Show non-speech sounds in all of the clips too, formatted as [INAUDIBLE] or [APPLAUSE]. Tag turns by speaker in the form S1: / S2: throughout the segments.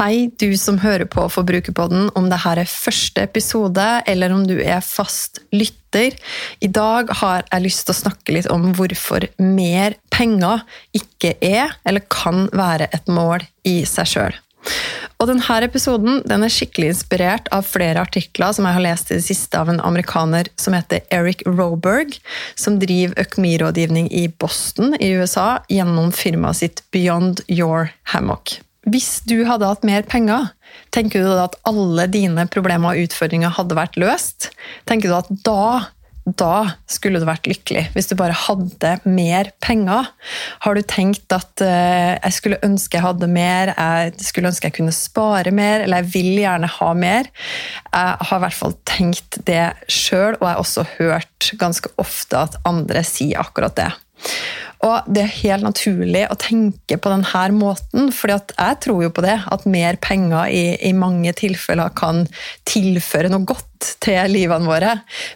S1: Hei, du som hører på Forbrukerpodden, om dette er første episode, eller om du er fast lytter. I dag har jeg lyst til å snakke litt om hvorfor mer penger ikke er, eller kan være, et mål i seg sjøl. Og denne episoden den er skikkelig inspirert av flere artikler som jeg har lest i det siste av en amerikaner som heter Eric Roberg, som driver økonomirådgivning i Boston i USA gjennom firmaet sitt Beyond Your Hammock. Hvis du hadde hatt mer penger, tenker du da at alle dine problemer og utfordringer hadde vært løst? Tenker du at da, da skulle du vært lykkelig, hvis du bare hadde mer penger? Har du tenkt at uh, jeg skulle ønske jeg hadde mer, jeg skulle ønske jeg kunne spare mer, eller jeg vil gjerne ha mer? Jeg har i hvert fall tenkt det sjøl, og jeg har også hørt ganske ofte at andre sier akkurat det. Og det er helt naturlig å tenke på denne måten, for jeg tror jo på det. At mer penger i, i, mange tilfeller kan tilføre noe godt til livene våre.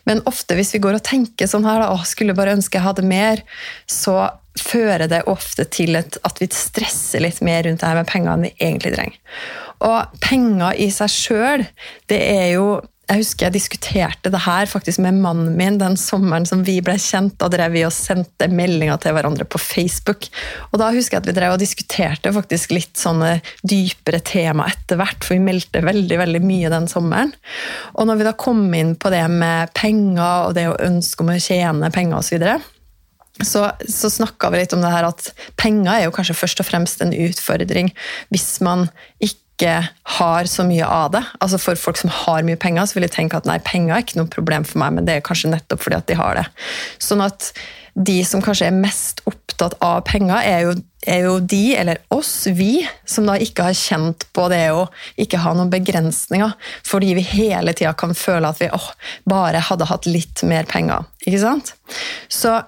S1: Men ofte hvis vi går og tenker sånn her, da, å, skulle bare ønske jeg hadde mer, så fører det ofte til et, at vi stresser litt mer rundt det her med penger enn vi egentlig trenger. Og penger i seg sjøl, det er jo jeg husker jeg diskuterte det her faktisk med mannen min den sommeren som vi ble kjent. Da drev vi og sendte meldinger til hverandre på Facebook. Og da husker jeg at vi drev og diskuterte faktisk litt sånne dypere tema etter hvert, for vi meldte veldig veldig mye den sommeren. Og når vi da kom inn på det med penger og det å ønske om å tjene penger osv., så, videre, så, så snakka vi litt om det her at penger er jo kanskje først og fremst en utfordring hvis man ikke ikke har så mye av det. Altså For folk som har mye penger, så vil de tenke at nei, penger er ikke noe problem for meg, men det er kanskje nettopp fordi at de har det. Sånn at de som kanskje er mest opptatt av penger, er jo, er jo de, eller oss, vi, som da ikke har kjent på det å ikke ha noen begrensninger, fordi vi hele tida kan føle at vi åh, bare hadde hatt litt mer penger. Ikke sant? Så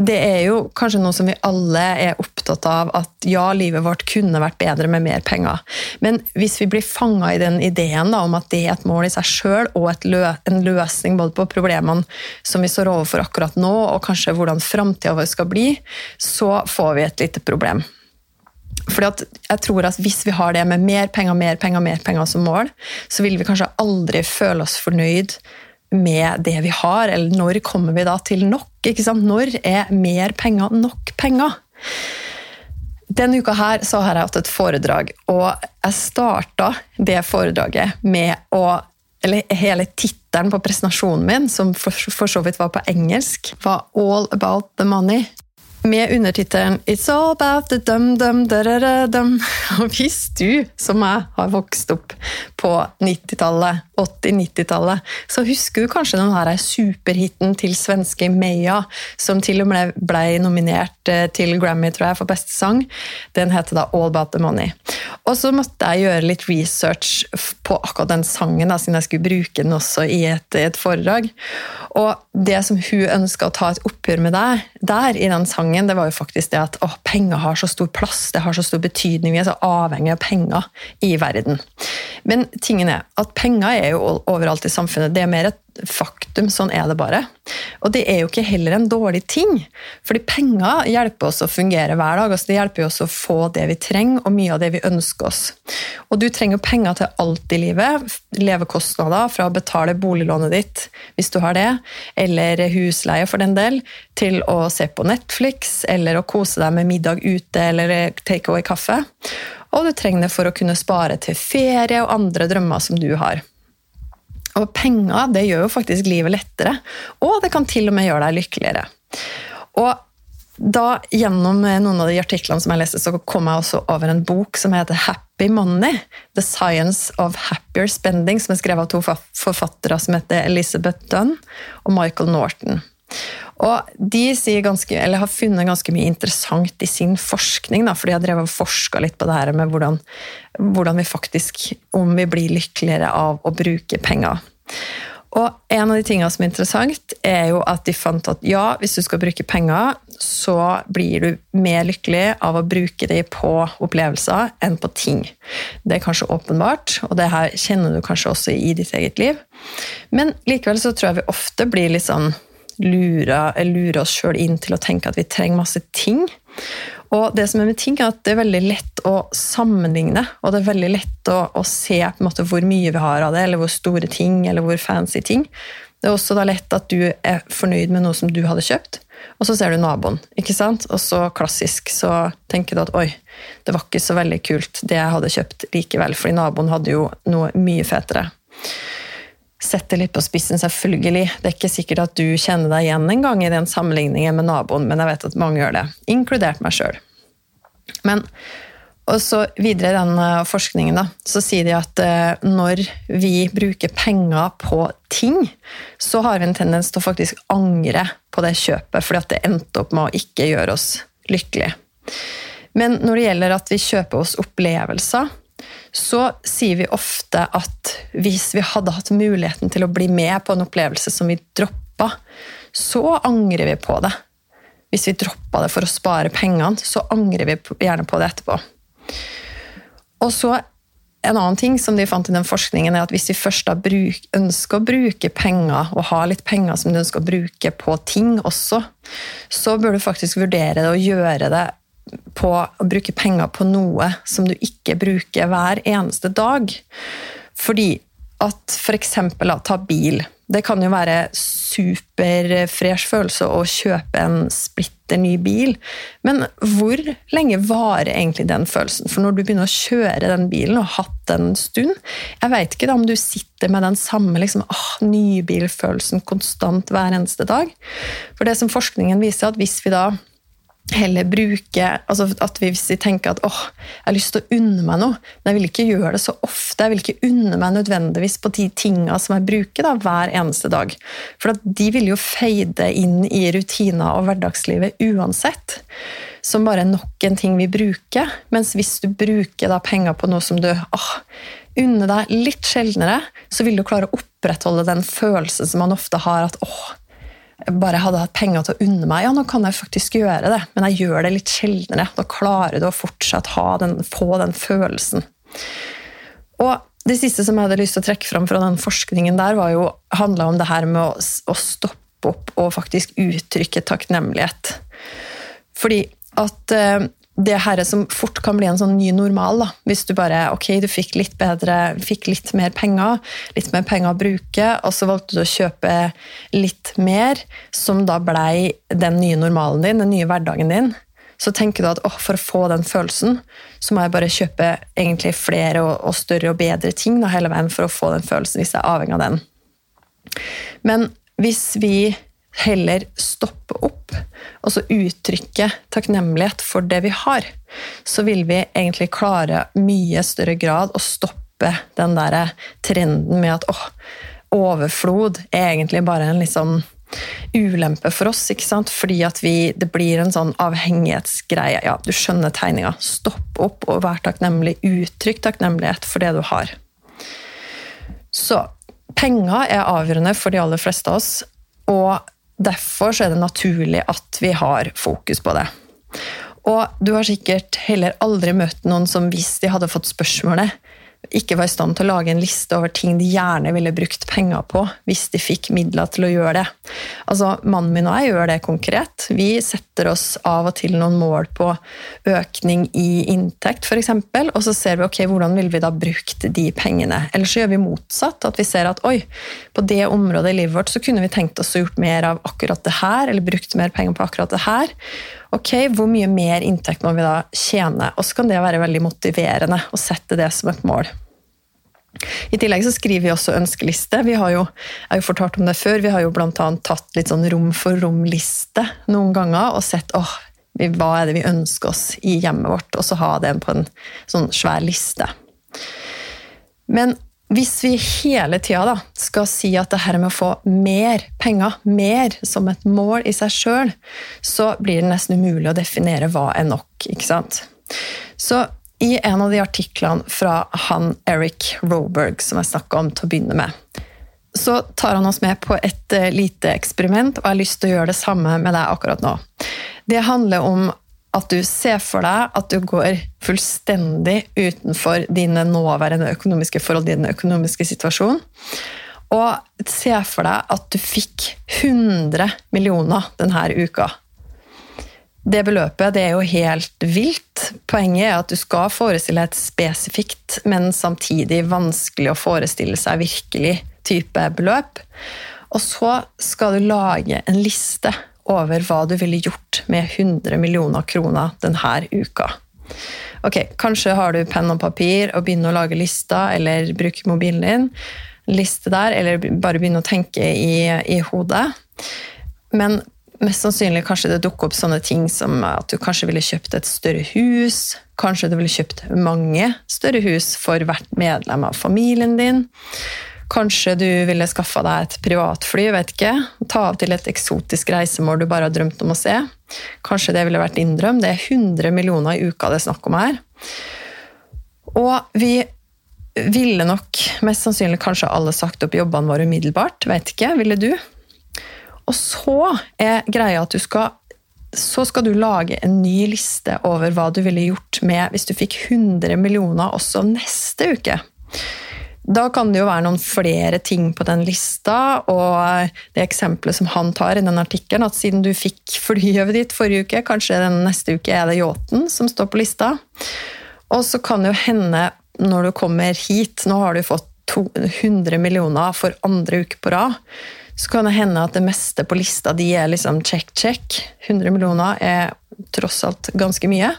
S1: det er jo kanskje noe som vi alle er opptatt av, at ja, livet vårt kunne vært bedre med mer penger. Men hvis vi blir fanga i den ideen da, om at det er et mål i seg sjøl, og lø en løsning både på problemene som vi står overfor akkurat nå, og kanskje hvordan framtida vår skal bli, så får vi et lite problem. Fordi jeg tror at Hvis vi har det med mer penger, mer penger, mer penger som mål, så vil vi kanskje aldri føle oss fornøyd med det vi har, eller når kommer vi da til nok? Ikke sant? Når er mer penger nok penger? Denne uka her så har jeg hatt et foredrag, og jeg starta det foredraget med å eller hele tittelen på presentasjonen min, som for, for, så vidt var på engelsk, var 'All about the money' med undertittelen 'It's all about the dum-dum da-da-da-dum'. [LAUGHS] Og hvis du, som jeg, har vokst opp på 90-tallet, 80-90-tallet, så husker du kanskje den her superhiten til svenske Meya, som til og med ble nominert eh, til Grammy tror jeg, for beste sang. Den heter da 'All About The Money'. Og så måtte jeg gjøre litt research på akkurat den sangen, da, siden jeg skulle bruke den også i et, et foredrag. Og det som hun ønska å ta et oppgjør med deg der, i den sangen, det var jo faktisk det at å, penger har så stor plass, det har så stor betydning, vi er så avhengig av penger i verden. Men tingen er at penger er jo overalt i samfunnet. Det er mer et faktum. Sånn er det bare. Og det er jo ikke heller en dårlig ting. Fordi penger hjelper oss å fungere hver dag. Altså det hjelper oss å få det vi trenger, og mye av det vi ønsker oss. Og du trenger jo penger til alt i livet. Levekostnader fra å betale boliglånet ditt, hvis du har det, eller husleie for den del, til å se på Netflix, eller å kose deg med middag ute eller take away kaffe. Og du trenger det for å kunne spare til ferie og andre drømmer som du har. Og penger det gjør jo faktisk livet lettere, og det kan til og med gjøre deg lykkeligere. Og da, Gjennom noen av de artiklene som jeg leste, så kom jeg også over en bok som heter Happy Money. The Science of Happier Spending, som er skrevet av to forfattere som heter Elizabeth Dunn og Michael Norton. Og De ganske, har funnet ganske mye interessant i sin forskning, da, for de har drevet og forska litt på det her med hvordan, hvordan, vi faktisk Om vi blir lykkeligere av å bruke penger. Og en av de tingene som er interessant, er jo at de fant at ja, hvis du skal bruke penger, så blir du mer lykkelig av å bruke dem på opplevelser enn på ting. Det er kanskje åpenbart, og det her kjenner du kanskje også i ditt eget liv. Men likevel så tror jeg vi ofte blir litt sånn lure, lurer oss sjøl inn til å tenke at vi trenger masse ting. Og det som er med ting, er at det er veldig lett å sammenligne. Og det er veldig lett å, å se på en måte hvor mye vi har av det, eller hvor store ting, eller hvor fancy ting. Det er også da lett at du er fornøyd med noe som du hadde kjøpt, og så ser du naboen. ikke sant? Og så klassisk så tenker du at oi, det var ikke så veldig kult det jeg hadde kjøpt likevel, fordi naboen hadde jo noe mye fetere. Sett det litt på spissen, selvfølgelig. Det er ikke sikkert at du kjenner deg igjen en gang i den sammenligningen med naboen, men jeg vet at mange gjør det, inkludert meg sjøl. Men og så videre i den eh, forskningen da, så sier de at eh, når vi bruker penger på ting, så har vi en tendens til å faktisk angre på det kjøpet, fordi at det endte opp med å ikke gjøre oss lykkelige. Men når det gjelder at vi kjøper oss opplevelser, så sier vi ofte at hvis vi hadde hatt muligheten til å bli med på en opplevelse som vi droppa, så angrer vi på det. Hvis vi droppa det for å spare pengene, så angrer vi gjerne på det etterpå. Og så en annen ting som de fant i den forskningen, er at hvis vi først da bruk, ønsker å bruke penger, og har litt penger som du ønsker å bruke på ting også, så bør du faktisk vurdere det og gjøre det på å bruke penger på noe som du ikke bruker hver eneste dag. Fordi at f.eks. ta bil. Det kan jo være superfresh følelse å kjøpe en splitter ny bil, men hvor lenge varer egentlig den følelsen? For når du begynner å kjøre den bilen og har hatt den en stund Jeg vet ikke da om du sitter med den samme liksom, ah, nybilfølelsen konstant hver eneste dag. For det som forskningen viser, at hvis vi da heller bruke altså at Hvis vi tenker at åh, jeg har lyst til å unne meg noe, men jeg vil ikke gjøre det så ofte, jeg vil ikke unne meg nødvendigvis på de tinga som jeg bruker da, hver eneste dag. For de vil jo feide inn i rutiner og hverdagslivet uansett. Som bare nok en ting vi bruker. Mens hvis du bruker da penger på noe som du åh, unner deg litt sjeldnere, så vil du klare å opprettholde den følelsen som man ofte har at åh, bare hadde hatt penger til å unne meg, ja, nå kan jeg faktisk gjøre det, men jeg gjør det litt sjeldnere. Da klarer du å fortsatt den, få den følelsen. Og det siste som jeg hadde lyst til å trekke fram fra den forskningen der, var jo, handla om det her med å, å stoppe opp og faktisk uttrykke takknemlighet. Fordi at eh, det her som fort kan bli en sånn ny normal. Da. Hvis du bare ok, du fikk litt bedre, fikk litt mer penger, litt mer penger å bruke, og så valgte du å kjøpe litt mer, som da blei den nye normalen din, den nye hverdagen din. Så tenker du at oh, for å få den følelsen, så må jeg bare kjøpe egentlig flere og, og større og bedre ting da, hele veien for å få den følelsen, hvis jeg er avhengig av den. Men hvis vi heller stoppe opp og så uttrykke takknemlighet for det vi har, så vil vi egentlig klare mye større grad å stoppe den der trenden med at åh, overflod er egentlig bare en litt sånn ulempe for oss, ikke sant? fordi at vi, det blir en sånn avhengighetsgreie. Ja, du skjønner tegninga. Stopp opp og vær takknemlig. Uttrykk takknemlighet for det du har. Så penger er avgjørende for de aller fleste av oss. Og Derfor er det naturlig at vi har fokus på det. Og du har sikkert heller aldri møtt noen som hvis de hadde fått spørsmålet ikke var i stand til å lage en liste over ting de gjerne ville brukt penger på hvis de fikk midler til å gjøre det. Altså, Mannen min og jeg gjør det konkret. Vi setter oss av og til noen mål på økning i inntekt, f.eks., og så ser vi ok, hvordan vil vi da brukt de pengene. Eller så gjør vi motsatt. At vi ser at oi, på det området i livet vårt så kunne vi tenkt oss å gjort mer av akkurat det her, eller brukt mer penger på akkurat det her. Ok, Hvor mye mer inntekt må vi da tjene? Og så kan det være veldig motiverende å sette det som et mål. I tillegg så skriver vi også ønskeliste. Vi har jo, jeg har jo fortalt om det før, vi har jo bl.a. tatt litt sånn rom for rom-liste noen ganger og sett åh, hva er det vi ønsker oss i hjemmet vårt, og så ha det på en sånn svær liste. Men hvis vi hele tida skal si at det her med å få mer penger, mer som et mål i seg sjøl, så blir det nesten umulig å definere hva er nok. ikke sant? Så i en av de artiklene fra han Eric Roberg som jeg snakka om til å begynne med, så tar han oss med på et eh, lite eksperiment, og jeg har lyst til å gjøre det samme med deg akkurat nå. Det handler om at du ser for deg at du går fullstendig utenfor dine nåværende økonomiske forhold, din økonomiske situasjon. Og se for deg at du fikk 100 millioner denne uka. Det beløpet det er jo helt vilt. Poenget er at du skal forestille et spesifikt, men samtidig vanskelig å forestille seg virkelig type beløp. Og så skal du lage en liste over hva du ville gjort med 100 millioner kroner denne uka. Ok, Kanskje har du penn og papir og begynner å lage lister, eller bruke mobilen din. Liste der, eller bare begynne å tenke i, i hodet. Men mest sannsynlig kanskje det dukker opp sånne ting som at du kanskje ville kjøpt et større hus. Kanskje du ville kjøpt mange større hus for hvert medlem av familien din. Kanskje du ville skaffa deg et privatfly, vet ikke. Ta av til et eksotisk reisemål du bare har drømt om å se. Kanskje det ville vært din drøm. Det er 100 millioner i uka det er snakk om her. Og vi ville nok mest sannsynlig kanskje alle sagt opp jobbene våre umiddelbart. Vet ikke. Ville du? Og så er greia at du skal så skal du lage en ny liste over hva du ville gjort med hvis du fikk 100 millioner også neste uke. Da kan det jo være noen flere ting på den lista, og det eksempelet som han tar i den artikkelen, at siden du fikk flyet ditt forrige uke, kanskje den neste uke er det yachten som står på lista. Og så kan det jo hende, når du kommer hit, nå har du fått 100 millioner for andre uke på rad, så kan det hende at det meste på lista di er liksom check, check. 100 millioner er tross alt ganske mye.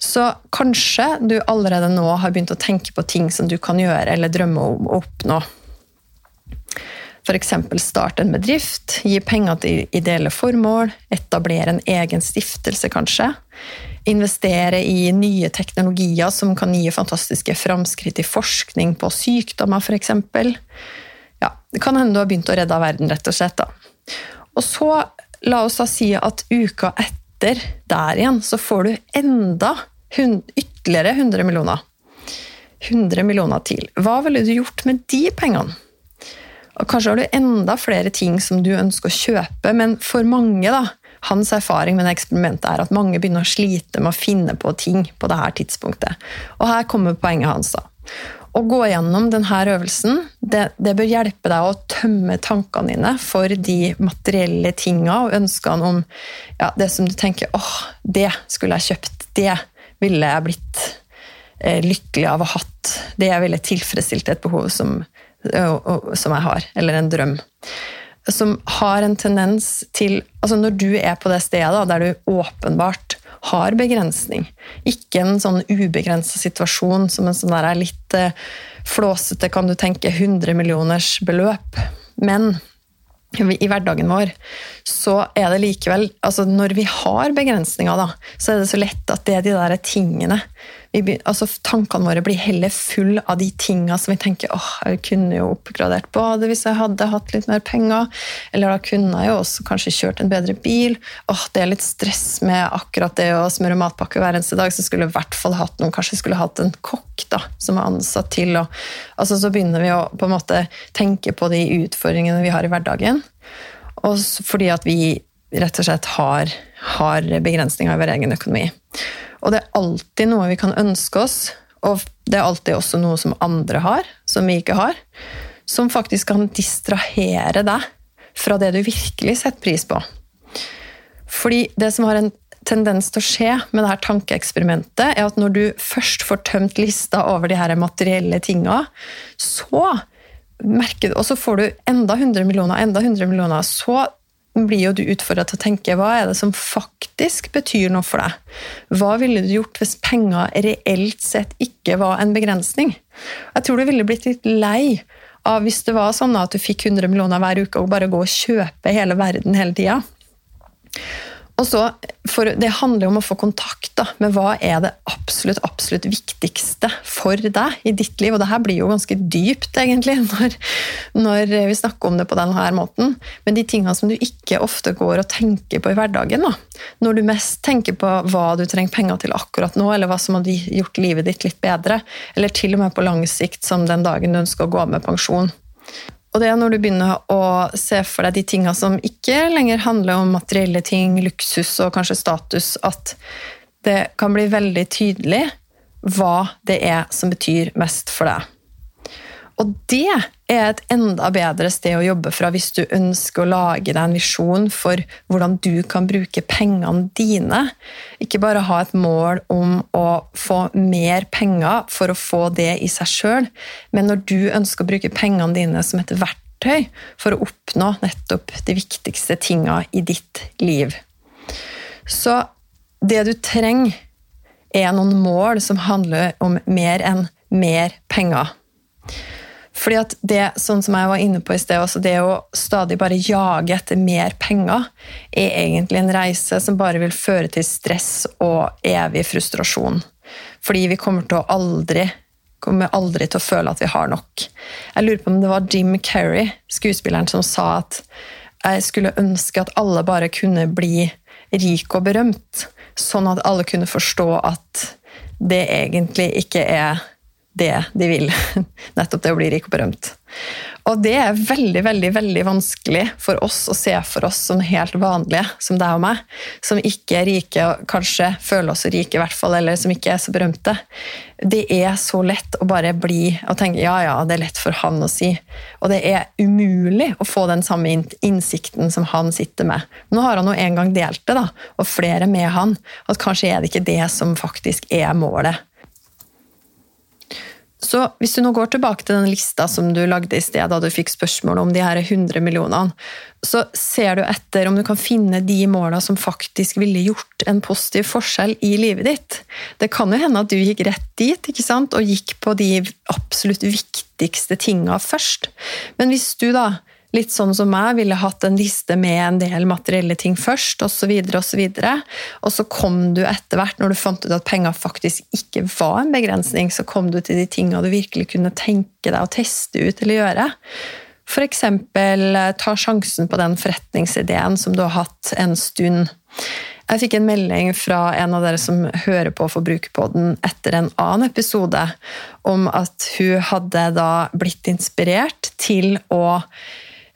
S1: Så kanskje du allerede nå har begynt å tenke på ting som du kan gjøre eller drømme om å oppnå. F.eks. starte en bedrift, gi penger til ideelle formål, etablere en egen stiftelse, kanskje. Investere i nye teknologier som kan gi fantastiske framskritt i forskning på sykdommer, f.eks. Ja, det kan hende du har begynt å redde verden, rett og slett. Da. Og så, la oss da si at uka etter der igjen, så får du enda ytterligere 100 millioner. 100 millioner til. Hva ville du gjort med de pengene? Og kanskje har du enda flere ting som du ønsker å kjøpe, men for mange, da, hans erfaring med det eksperimentet er at mange begynner å slite med å finne på ting på dette tidspunktet. Og her kommer poenget hans. da. Å gå gjennom denne øvelsen det, det, bør hjelpe deg å tømme tankene dine for de materielle tinga og ønskene om ja, det som du tenker åh, det skulle jeg kjøpt. Det ville jeg blitt eh, lykkelig av å ha hatt. Det jeg ville tilfredsstilt et behov som, som jeg har, eller en drøm. Som har en tendens til altså Når du er på det stedet der du åpenbart har begrensning, ikke en sånn ubegrensa situasjon som en sånn der litt eh, flåsete, kan du tenke, 100 millioners beløp, men i hverdagen vår, så er det likevel altså Når vi har begrensninger, da, så er det så lett at det er de der tingene vi, altså Tankene våre blir heller full av de tinga som vi tenker åh, jeg kunne jo oppgradert badet hvis jeg hadde hatt litt mer penger. Eller da kunne jeg jo også kanskje kjørt en bedre bil. åh, Det er litt stress med akkurat det å smøre matpakke hver eneste dag, så skulle jeg i hvert fall hatt noen, kanskje skulle hatt en kokk da, som er ansatt til. Og, altså, så begynner vi å på en måte tenke på de utfordringene vi har i hverdagen. Og fordi at vi rett og slett har, har begrensninger i vår egen økonomi. Og det er alltid noe vi kan ønske oss, og det er alltid også noe som andre har, som vi ikke har, som faktisk kan distrahere deg fra det du virkelig setter pris på. Fordi det som har en tendens til å skje med det her tankeeksperimentet, er at når du først får tømt lista over de her materielle tinga, så merker du, og så får du enda 100 millioner, enda 100 millioner, så blir jo du utfordra til å tenke hva er det som faktisk betyr noe for deg? Hva ville du gjort hvis penger reelt sett ikke var en begrensning? Jeg tror du ville blitt litt lei av hvis det var sånn at du fikk 100 millioner hver uke og bare gå og kjøpe hele verden hele tida. Og så, for Det handler om å få kontakt da, med hva er det absolutt, absolutt viktigste for deg i ditt liv. Og det her blir jo ganske dypt, egentlig, [LAUGHS] når, når vi snakker om det på denne måten. Men de tingene som du ikke ofte går og tenker på i hverdagen, da. når du mest tenker på hva du trenger penger til akkurat nå, eller hva som hadde gjort livet ditt litt bedre, eller til og med på lang sikt, som den dagen du ønsker å gå av med pensjon. Og det er når du begynner å se for deg de tinga som ikke lenger handler om materielle ting, luksus og kanskje status, at det kan bli veldig tydelig hva det er som betyr mest for deg. Og det er et enda bedre sted å jobbe fra hvis du ønsker å lage deg en visjon for hvordan du kan bruke pengene dine. Ikke bare ha et mål om å få mer penger for å få det i seg sjøl, men når du ønsker å bruke pengene dine som et verktøy for å oppnå nettopp de viktigste tinga i ditt liv. Så det du trenger, er noen mål som handler om mer enn mer penger. Fordi at det, sånn som jeg var inne på i sted, også det å stadig bare jage etter mer penger, er egentlig en reise som bare vil føre til stress og evig frustrasjon. Fordi vi kommer til å aldri kommer aldri til å føle at vi har nok. Jeg lurer på om det var Jim Carrey, skuespilleren, som sa at jeg skulle ønske at alle bare kunne bli rik og berømt, sånn at alle kunne forstå at det egentlig ikke er det de vil. [LAUGHS] Nettopp det å bli rik og berømt. Og det er veldig veldig, veldig vanskelig for oss å se for oss som helt vanlige, som deg og meg, som ikke er rike og kanskje føler oss rike, i hvert fall, eller som ikke er så berømte. Det er så lett å bare bli og tenke ja, ja, det er lett for han å si. Og det er umulig å få den samme innsikten som han sitter med. Nå har han nå en gang delt det, da, og flere med han, at kanskje er det ikke det som faktisk er målet. Så hvis du nå går tilbake til den lista som du lagde i sted, da du fikk spørsmål om de her 100 millionene, så ser du etter om du kan finne de måla som faktisk ville gjort en positiv forskjell i livet ditt. Det kan jo hende at du gikk rett dit ikke sant? og gikk på de absolutt viktigste tinga først. Men hvis du da litt sånn som meg, ville hatt en liste med en del materielle ting først, osv., osv. Og så kom du etter hvert, når du fant ut at penger faktisk ikke var en begrensning, så kom du til de tinga du virkelig kunne tenke deg å teste ut eller gjøre. F.eks. ta sjansen på den forretningsideen som du har hatt en stund. Jeg fikk en melding fra en av dere som hører på Forbrukerpodden etter en annen episode, om at hun hadde da blitt inspirert til å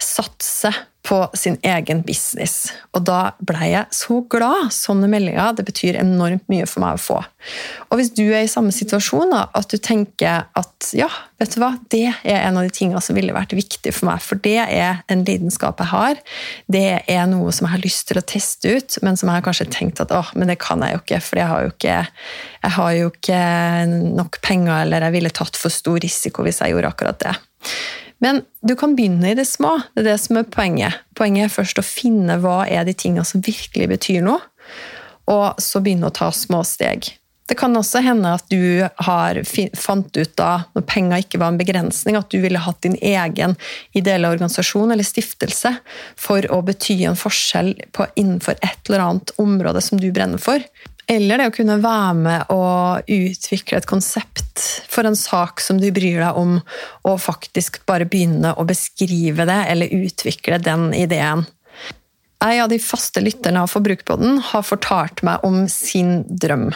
S1: satse på sin egen business. Og da blei jeg så glad. Sånne meldinger det betyr enormt mye for meg å få. Og hvis du er i samme situasjon, da, at du tenker at ja, vet du hva, det er en av de tingene som ville vært viktig for meg, for det er en lidenskap jeg har, det er noe som jeg har lyst til å teste ut, men som jeg har kanskje tenkt at åh, men det kan jeg jo ikke, for jeg har jo ikke, jeg har jo ikke nok penger, eller jeg ville tatt for stor risiko hvis jeg gjorde akkurat det. Men du kan begynne i det små. Det er det som er poenget. Poenget er først å finne hva er de tingene som virkelig betyr noe, og så begynne å ta små steg. Det kan også hende at du har fant ut da, når penger ikke var en begrensning, at du ville hatt din egen ideelle organisasjon eller stiftelse for å bety en forskjell på, innenfor et eller annet område som du brenner for. Eller det å kunne være med og utvikle et konsept for en sak som du bryr deg om, og faktisk bare begynne å beskrive det eller utvikle den ideen. En av de faste lytterne av Forbrukerpodden har fortalt meg om sin drøm.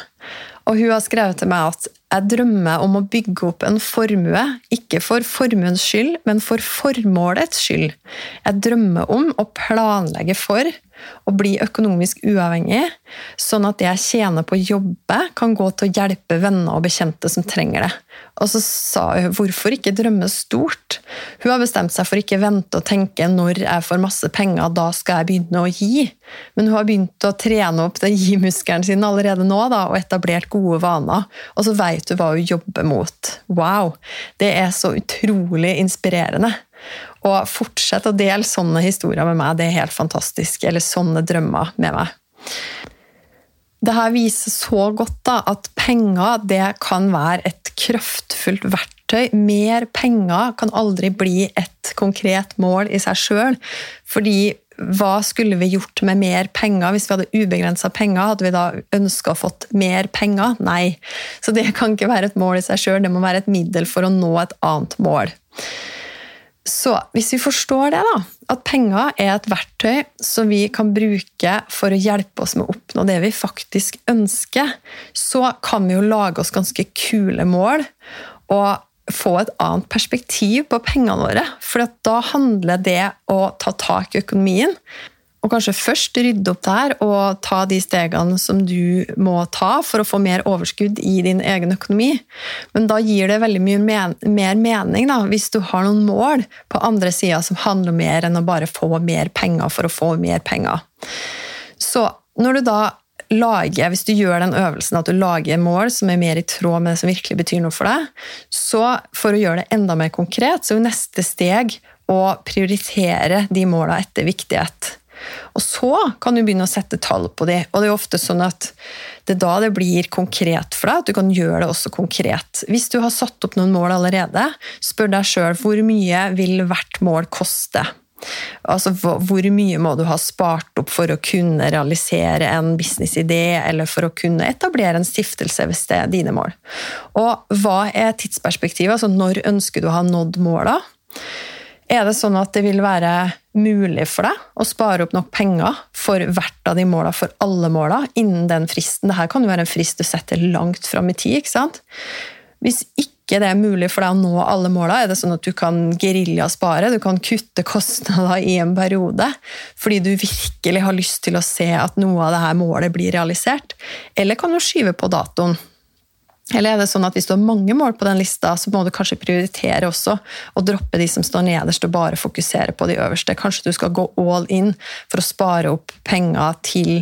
S1: Og hun har skrevet til meg at jeg drømmer om å bygge opp en formue, ikke for formuens skyld, men for formålets skyld. Jeg drømmer om å planlegge for å bli økonomisk uavhengig, sånn at det jeg tjener på å jobbe, kan gå til å hjelpe venner og bekjente som trenger det. Og så sa hun hvorfor ikke drømme stort? Hun har bestemt seg for ikke vente og tenke når jeg får masse penger, da skal jeg begynne å gi. Men hun har begynt å trene opp den [LAUGHS] gi-muskelen sin allerede nå da, og etablert gode vaner. Og så veit du hva hun jobber mot. Wow! Det er så utrolig inspirerende. Og fortsett å dele sånne historier med meg. Det er helt fantastisk. Eller sånne drømmer med meg. Dette viser så godt da, at penger det kan være et kraftfullt verktøy. Mer penger kan aldri bli et konkret mål i seg sjøl. Fordi hva skulle vi gjort med mer penger hvis vi hadde ubegrensa penger? Hadde vi da ønska å fått mer penger? Nei. Så det kan ikke være et mål i seg sjøl, det må være et middel for å nå et annet mål. Så hvis vi forstår det, da, at penger er et verktøy som vi kan bruke for å hjelpe oss med å oppnå det vi faktisk ønsker, så kan vi jo lage oss ganske kule mål. Og få et annet perspektiv på pengene våre. For da handler det å ta tak i økonomien og kanskje først rydde opp der og ta de stegene som du må ta for å få mer overskudd i din egen økonomi. Men da gir det veldig mye men mer mening da, hvis du har noen mål på andre sida som handler mer enn å bare få mer penger for å få mer penger. Så når du da lager, hvis du gjør den øvelsen at du lager mål som er mer i tråd med det som virkelig betyr noe for deg, så for å gjøre det enda mer konkret, så er jo neste steg å prioritere de måla etter viktighet. Og så kan du begynne å sette tall på de. Og det er ofte sånn at det er da det blir konkret for deg, at du kan gjøre det også konkret. Hvis du har satt opp noen mål allerede, spør deg sjøl hvor mye vil hvert mål koste. Altså, Hvor mye må du ha spart opp for å kunne realisere en businessidé, eller for å kunne etablere en stiftelse hvis det er dine mål? Og hva er tidsperspektivet? Altså, når ønsker du å ha nådd måla? Er det sånn at det vil være mulig for deg å spare opp nok penger for hvert av de måla, for alle måla, innen den fristen? Dette kan jo være en frist du setter langt fram i tid. ikke sant? Hvis ikke det er mulig for deg å nå alle måla, er det sånn at du kan geriljaspare, du kan kutte kostnader i en periode fordi du virkelig har lyst til å se at noe av dette målet blir realisert? Eller kan du skyve på datoen? Eller er det sånn at hvis du har mange mål på den lista, så må du kanskje prioritere også og droppe de som står nederst, og bare fokusere på de øverste? Kanskje du skal gå all in for å spare opp penger til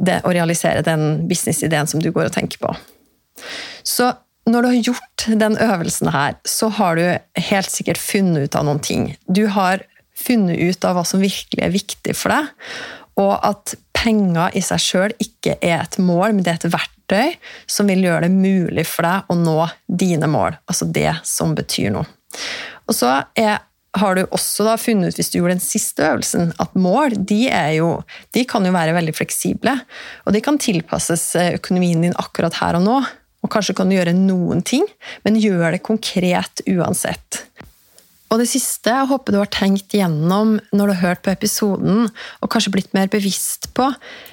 S1: det, å realisere den businessideen som du går og tenker på. Så når du har gjort den øvelsen her, så har du helt sikkert funnet ut av noen ting. Du har funnet ut av hva som virkelig er viktig for deg, og at penger i seg sjøl ikke er et mål, men det er et verktøy som vil gjøre det mulig for deg å nå dine mål. Altså det som betyr noe. Og så er, har du også funnet ut, hvis du gjorde den siste øvelsen, at mål de, jo, de kan jo være veldig fleksible. Og de kan tilpasses eh, økonomien din akkurat her og nå. Og kanskje kan du gjøre noen ting, men gjør det konkret uansett. Og det siste jeg håper du har tenkt gjennom når du har hørt på episoden, og kanskje blitt mer bevisst på,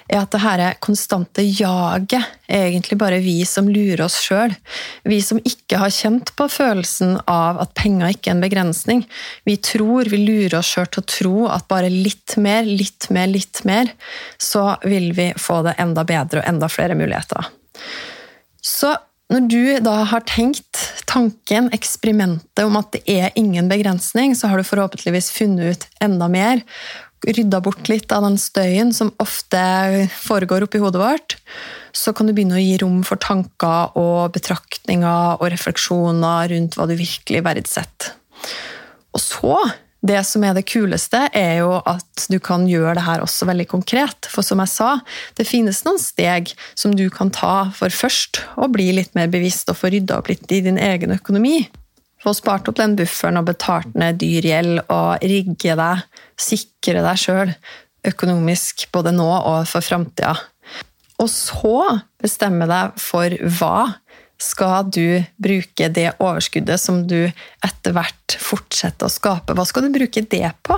S1: er at det her konstante jaget er egentlig bare vi som lurer oss sjøl. Vi som ikke har kjent på følelsen av at penger ikke er en begrensning. Vi tror, vi lurer oss sjøl til å tro at bare litt mer, litt mer, litt mer, så vil vi få det enda bedre og enda flere muligheter. Så når du da har tenkt tanken, eksperimentet om at det er ingen begrensning, så har du forhåpentligvis funnet ut enda mer. Rydda bort litt av den støyen som ofte foregår oppi hodet vårt. Så kan du begynne å gi rom for tanker og betraktninger og refleksjoner rundt hva du virkelig verdsetter. Og så det som er det kuleste, er jo at du kan gjøre det her også veldig konkret. For som jeg sa, det finnes noen steg som du kan ta for først å bli litt mer bevisst og få rydda opp litt i din egen økonomi. Få spart opp den bufferen og betalt ned dyr gjeld og rigge deg, sikre deg sjøl økonomisk både nå og for framtida. Og så bestemme deg for hva skal du bruke det overskuddet som du etter hvert fortsetter å skape? Hva skal du bruke det på?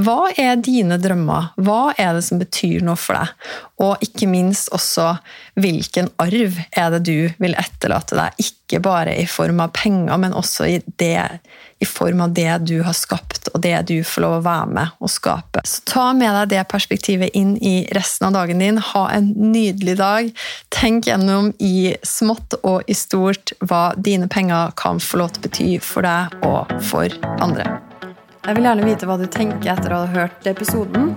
S1: Hva er dine drømmer? Hva er det som betyr noe for deg? Og ikke minst også hvilken arv er det du vil etterlate deg? Ikke bare i form av penger, men også i det i form av det du har skapt, og det du får lov å være med og skape. Så ta med deg det perspektivet inn i resten av dagen din. Ha en nydelig dag. Tenk gjennom i smått og i stort hva dine penger kan få lov til å bety for deg og for andre. Jeg vil gjerne vite hva du tenker etter å ha hørt episoden.